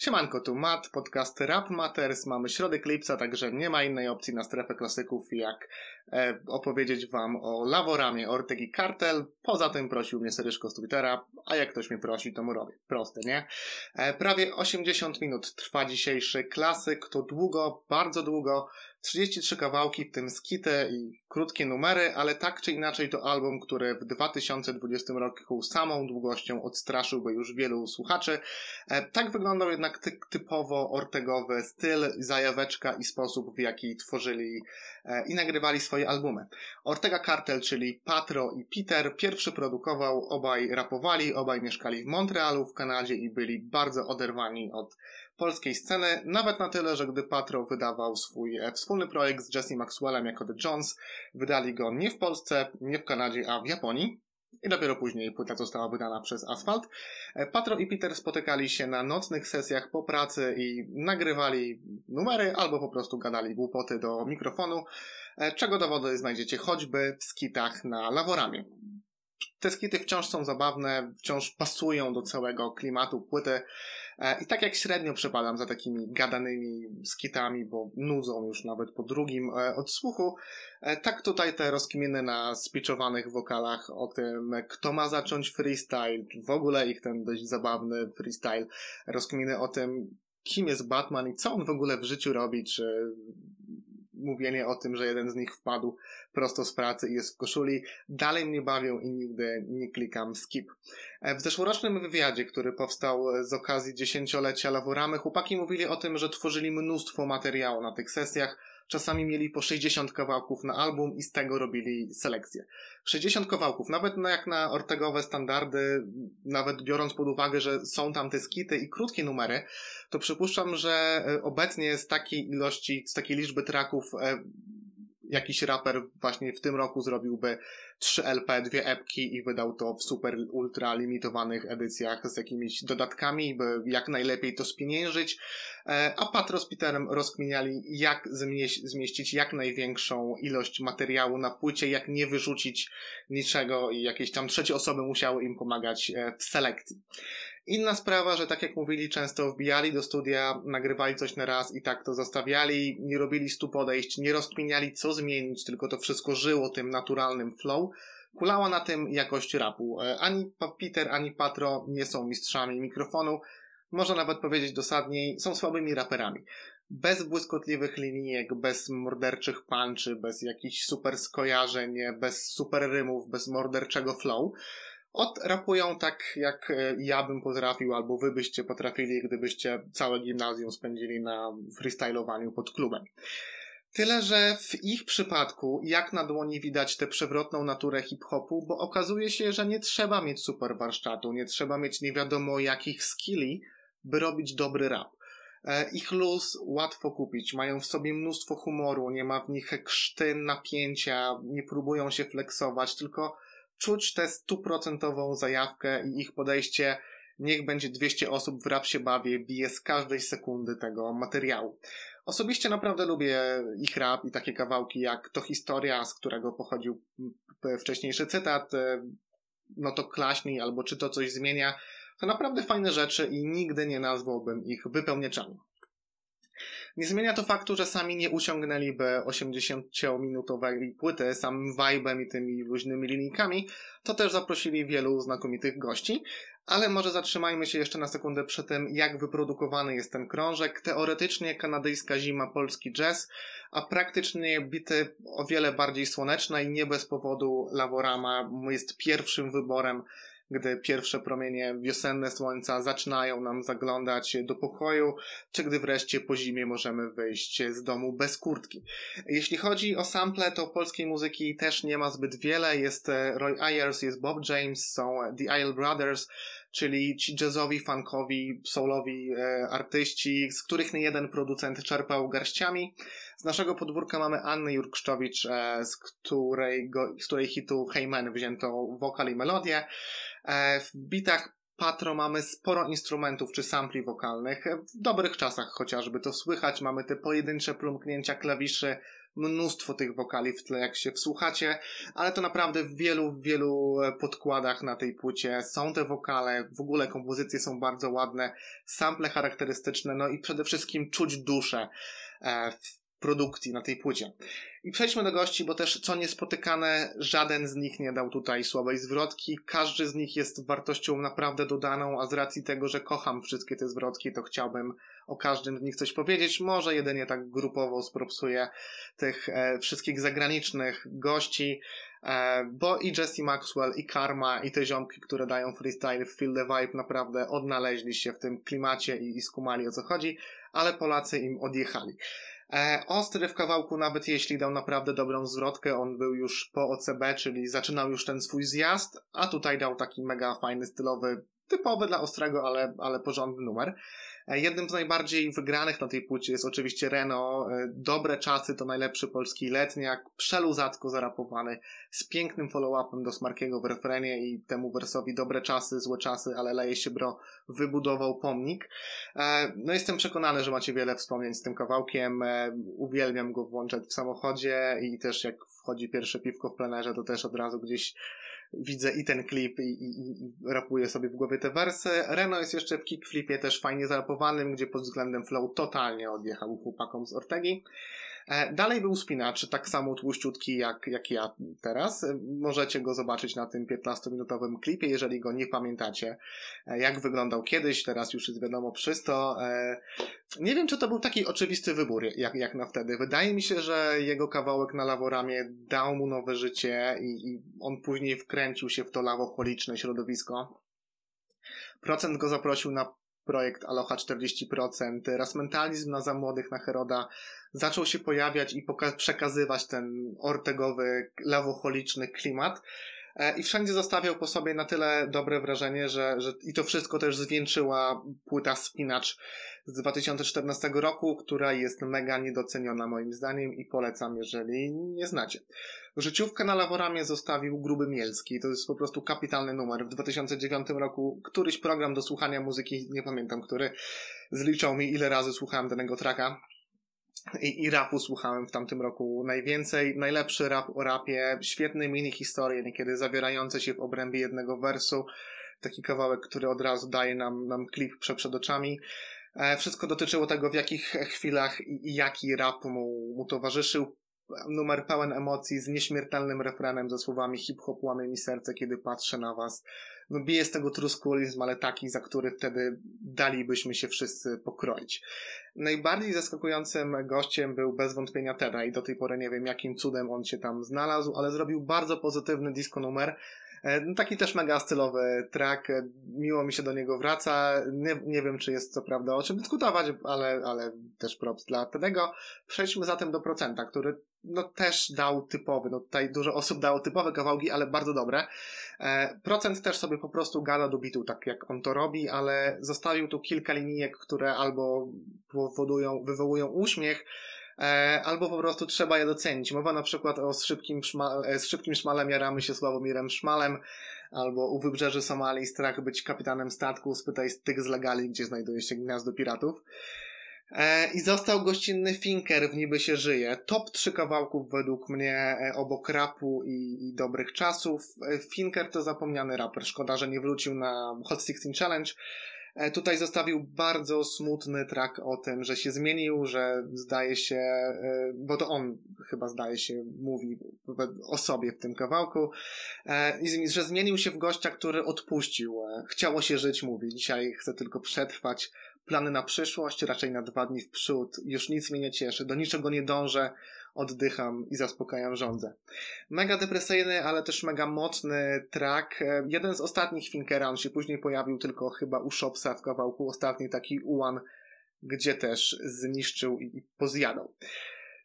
Siemanko, tu Matt, podcast Rap Matters, mamy środek lipca, także nie ma innej opcji na strefę klasyków jak e, opowiedzieć wam o Laworamie Ortegi Cartel. Poza tym prosił mnie Seryszko z Twittera, a jak ktoś mnie prosi, to mu robię. Proste, nie? E, prawie 80 minut trwa dzisiejszy klasyk, to długo, bardzo długo, 33 kawałki, w tym skity i krótkie numery, ale tak czy inaczej to album, który w 2020 roku samą długością odstraszyłby już wielu słuchaczy. E, tak wyglądał jednak ty typowo ortegowy styl, zajaweczka i sposób, w jaki tworzyli e, i nagrywali swoje albumy. Ortega Cartel, czyli Patro i Peter, pierwszy produkował, obaj rapowali, obaj mieszkali w Montrealu w Kanadzie i byli bardzo oderwani od polskiej sceny, nawet na tyle, że gdy Patro wydawał swój e, wspólny projekt z Jesse Maxwellem jako The Jones, wydali go nie w Polsce, nie w Kanadzie, a w Japonii. I dopiero później płyta została wydana przez Asphalt. E, Patro i Peter spotykali się na nocnych sesjach po pracy i nagrywali numery albo po prostu gadali głupoty do mikrofonu, e, czego dowody znajdziecie choćby w skitach na Laworamie. Te skity wciąż są zabawne, wciąż pasują do całego klimatu płyty. E, I tak jak średnio przepadam za takimi gadanymi skitami, bo nudzą już nawet po drugim e, odsłuchu, e, tak tutaj te rozkminy na spiczowanych wokalach o tym, kto ma zacząć freestyle, w ogóle ich ten dość zabawny freestyle, rozkminy o tym, kim jest Batman i co on w ogóle w życiu robi, czy mówienie o tym, że jeden z nich wpadł prosto z pracy i jest w koszuli, dalej mnie bawią i nigdy nie klikam skip. E, w zeszłorocznym wywiadzie, który powstał z okazji dziesięciolecia Laworamy, chłopaki mówili o tym, że tworzyli mnóstwo materiału na tych sesjach, czasami mieli po 60 kawałków na album i z tego robili selekcję. 60 kawałków, nawet na, jak na ortegowe standardy, nawet biorąc pod uwagę, że są tam te skity i krótkie numery, to przypuszczam, że e, obecnie z takiej ilości, z takiej liczby traków e, jakiś raper właśnie w tym roku zrobiłby 3 LP, dwie epki i wydał to w super ultra limitowanych edycjach z jakimiś dodatkami, by jak najlepiej to spieniężyć. E, a Patro z Peterem rozkminiali, jak zmieścić jak największą ilość materiału na płycie, jak nie wyrzucić niczego i jakieś tam trzecie osoby musiały im pomagać e, w selekcji. Inna sprawa, że tak jak mówili, często wbijali do studia, nagrywali coś na raz i tak to zostawiali, nie robili stu podejść, nie rozkminiali co zmienić, tylko to wszystko żyło tym naturalnym flow. Kulała na tym jakość rapu. E, ani Peter, ani Patro nie są mistrzami mikrofonu, można nawet powiedzieć dosadniej, są słabymi raperami. Bez błyskotliwych linijek, bez morderczych punchy, bez jakichś super skojarzeń, bez super rymów, bez morderczego flow. Odrapują tak, jak e, ja bym potrafił, albo wy byście potrafili, gdybyście całe gimnazjum spędzili na freestylowaniu pod klubem. Tyle, że w ich przypadku jak na dłoni widać tę przewrotną naturę hip-hopu, bo okazuje się, że nie trzeba mieć super warsztatu, nie trzeba mieć nie wiadomo jakich skilli, by robić dobry rap. E, ich luz łatwo kupić, mają w sobie mnóstwo humoru, nie ma w nich krzty, napięcia, nie próbują się flexować, tylko czuć tę stuprocentową zajawkę i ich podejście niech będzie 200 osób w rap się bawie, bije z każdej sekundy tego materiału. Osobiście naprawdę lubię ich rap i takie kawałki jak To Historia, z którego pochodził wcześniejszy cytat, e, no to klaśnij albo czy to coś zmienia. To naprawdę fajne rzeczy i nigdy nie nazwałbym ich wypełniaczami. Nie zmienia to faktu, że sami nie uciągnęliby 80-minutowej płyty samym vibe'em i tymi luźnymi linijkami, to też zaprosili wielu znakomitych gości, ale może zatrzymajmy się jeszcze na sekundę przy tym, jak wyprodukowany jest ten krążek. Teoretycznie kanadyjska zima, polski jazz, a praktycznie bity o wiele bardziej słoneczne i nie bez powodu Lavorama jest pierwszym wyborem gdy pierwsze promienie wiosenne słońca zaczynają nam zaglądać do pokoju, czy gdy wreszcie po zimie możemy wyjść z domu bez kurtki. Jeśli chodzi o sample, to polskiej muzyki też nie ma zbyt wiele. Jest e, Roy Ayers, jest Bob James, są The Isle Brothers, czyli ci jazzowi, funkowi, soulowi e, artyści, z których nie jeden producent czerpał garściami. Z naszego podwórka mamy Annę Jurkszczowicz, e, z, której, go, z której hitu Hey Man wzięto wokal i melodię. E, w bitach Patro mamy sporo instrumentów czy sampli wokalnych, w dobrych czasach chociażby to słychać, mamy te pojedyncze plumknięcia klawiszy, mnóstwo tych wokali w tle, jak się wsłuchacie, ale to naprawdę w wielu, wielu podkładach na tej płycie są te wokale, w ogóle kompozycje są bardzo ładne, sample charakterystyczne, no i przede wszystkim czuć duszę e, produkcji na tej płycie. I przejdźmy do gości, bo też co niespotykane, żaden z nich nie dał tutaj słabej zwrotki. Każdy z nich jest wartością naprawdę dodaną, a z racji tego, że kocham wszystkie te zwrotki, to chciałbym o każdym z nich coś powiedzieć. Może jedynie tak grupowo spropsuję tych e, wszystkich zagranicznych gości, bo i Jesse Maxwell, i Karma, i te ziomki, które dają freestyle w Feel the Vibe, naprawdę odnaleźli się w tym klimacie i, i skumali o co chodzi, ale Polacy im odjechali. E, ostry w kawałku, nawet jeśli dał naprawdę dobrą zwrotkę, on był już po OCB, czyli zaczynał już ten swój zjazd, a tutaj dał taki mega fajny, stylowy, typowy dla Ostrego, ale, ale porządny numer. E, jednym z najbardziej wygranych na tej płycie jest oczywiście Renault. E, Dobre czasy to najlepszy polski letniak, przeluzacko zarapowany, z pięknym follow-upem do Smarkiego w refrenie i temu wersowi dobre czasy, złe czasy, ale leje się bro, wybudował pomnik. E, no jestem przekonany, że macie wiele wspomnień z tym kawałkiem. Uwielbiam go włączać w samochodzie i też jak wchodzi pierwsze piwko w plenerze, to też od razu gdzieś widzę i ten klip i, i, i rapuję sobie w głowie te wersy. Reno jest jeszcze w kickflipie też fajnie zarapowanym, gdzie pod względem flow totalnie odjechał chłopakom z Ortegi. E, dalej był spinacz, tak samo tłuściutki jak, jak ja teraz. E, możecie go zobaczyć na tym 15-minutowym klipie, jeżeli go nie pamiętacie. E, jak wyglądał kiedyś, teraz już jest wiadomo przysto. Nie wiem, czy to był taki oczywisty wybór, jak, jak na wtedy. Wydaje mi się, że jego kawałek na laworamie dał mu nowe życie i, i on później wkręcił się w to lawocholiczne środowisko. Procent go zaprosił na projekt Aloha 40%, Rasmentalizm na za młodych na Heroda zaczął się pojawiać i przekazywać ten ortegowy, lawocholiczny klimat. E, I wszędzie zostawiał po sobie na tyle dobre wrażenie, że, że i to wszystko też zwieńczyła płyta Spinacz z 2014 roku, która jest mega niedoceniona moim zdaniem i polecam, jeżeli nie znacie. Życiówkę na Laworamie zostawił Gruby Mielski. To jest po prostu kapitalny numer. W 2009 roku któryś program do słuchania muzyki, nie pamiętam który, zliczał mi ile razy słuchałem danego traka. I, I rapu słuchałem w tamtym roku najwięcej. Najlepszy rap o rapie, świetne mini historie, niekiedy zawierające się w obrębie jednego wersu. Taki kawałek, który od razu daje nam, nam klip przed, oczami. E, wszystko dotyczyło tego, w jakich chwilach i, i jaki rap mu, mu towarzyszył. Numer pełen emocji z nieśmiertelnym refrenem ze słowami hip-hop łamie mi serce, kiedy patrzę na was no bije z tego truskulizm, ale taki, za który wtedy dalibyśmy się wszyscy pokroić. Najbardziej zaskakującym gościem był bez wątpienia Teda i do tej pory nie wiem jakim cudem on się tam znalazł, ale zrobił bardzo pozytywny disco numer, no, Taki też mega stylowy track, e, miło mi się do niego wraca. Nie, nie wiem, czy jest co prawda o czym dyskutować, ale, ale też props dla tego. Przejdźmy zatem do procenta, który no też dał typowy, no tutaj dużo osób dało typowe kawałki, ale bardzo dobre. E, procent też sobie po prostu gada do bitu, tak jak on to robi, ale zostawił tu kilka linijek, które albo powodują, wywołują uśmiech, e, albo po prostu trzeba je docenić. Mowa na przykład o szybkim, szma, e, z szybkim szmalem jaramy się Sławomirem Szmalem, albo u wybrzeży Somalii strach być kapitanem statku, spytaj tych z legali, gdzie znajduje się gniazdo piratów. E, I został gościnny Finker w Niby się żyje. Top 3 kawałków według mnie e, obok rapu i, i dobrych czasów. E, Finker to zapomniany raper. Szkoda, że nie wrócił na Hot 16 Challenge. Tutaj zostawił bardzo smutny track o tym, że się zmienił, że zdaje się, bo to on chyba zdaje się mówi o sobie w tym kawałku, i że zmienił się w gościa, który odpuścił. Chciało się żyć, mówi. Dzisiaj chce tylko przetrwać plany na przyszłość, raczej na dwa dni w przód. Już nic mnie nie cieszy, do niczego nie dążę, oddycham i zaspokajam żądzę. Mega depresyjny, ale też mega mocny track. Jeden z ostatnich Finkera, on się później pojawił tylko chyba u Shopsa w kawałku, ostatni taki Uan, gdzie też zniszczył i pozjadał.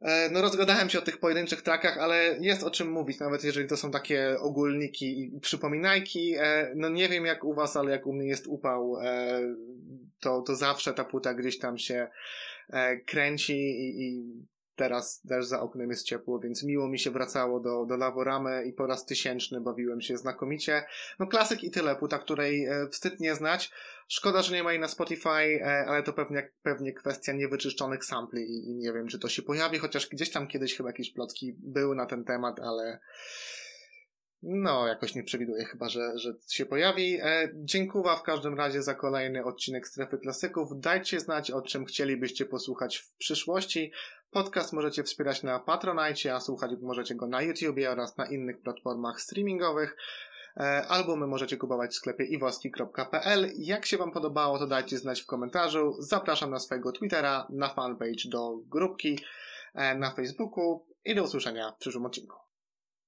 E, no rozgadałem się o tych pojedynczych trakach, ale jest o czym mówić, nawet jeżeli to są takie ogólniki i przypominajki. E, no nie wiem jak u was, ale jak u mnie jest upał, e, to, to zawsze ta płyta gdzieś tam się kręci i, i teraz też za oknem jest ciepło, więc miło mi się wracało do, do Laworamy i po raz tysięczny bawiłem się znakomicie. No klasyk i tyle, płyta, której e, wstyd nie znać. Szkoda, że nie ma jej na Spotify, e, ale to pewnie, pewnie kwestia niewyczyszczonych sampli i, i nie wiem, czy to się pojawi, chociaż gdzieś tam kiedyś chyba jakieś plotki były na ten temat, ale no, jakoś nie przewiduję chyba, że, że się pojawi. E, dziękuję w każdym razie za kolejny odcinek Strefy Klasyków. Dajcie znać, o czym chcielibyście posłuchać w przyszłości. Podcast możecie wspierać na Patronite, a słuchać możecie go na YouTubie oraz na innych platformach streamingowych. E, albumy możecie kupować w sklepie iwoski.pl. Jak się Wam podobało, to dajcie znać w komentarzu. Zapraszam na swojego Twittera, na fanpage do grupki e, na Facebooku i do usłyszenia w przyszłym odcinku.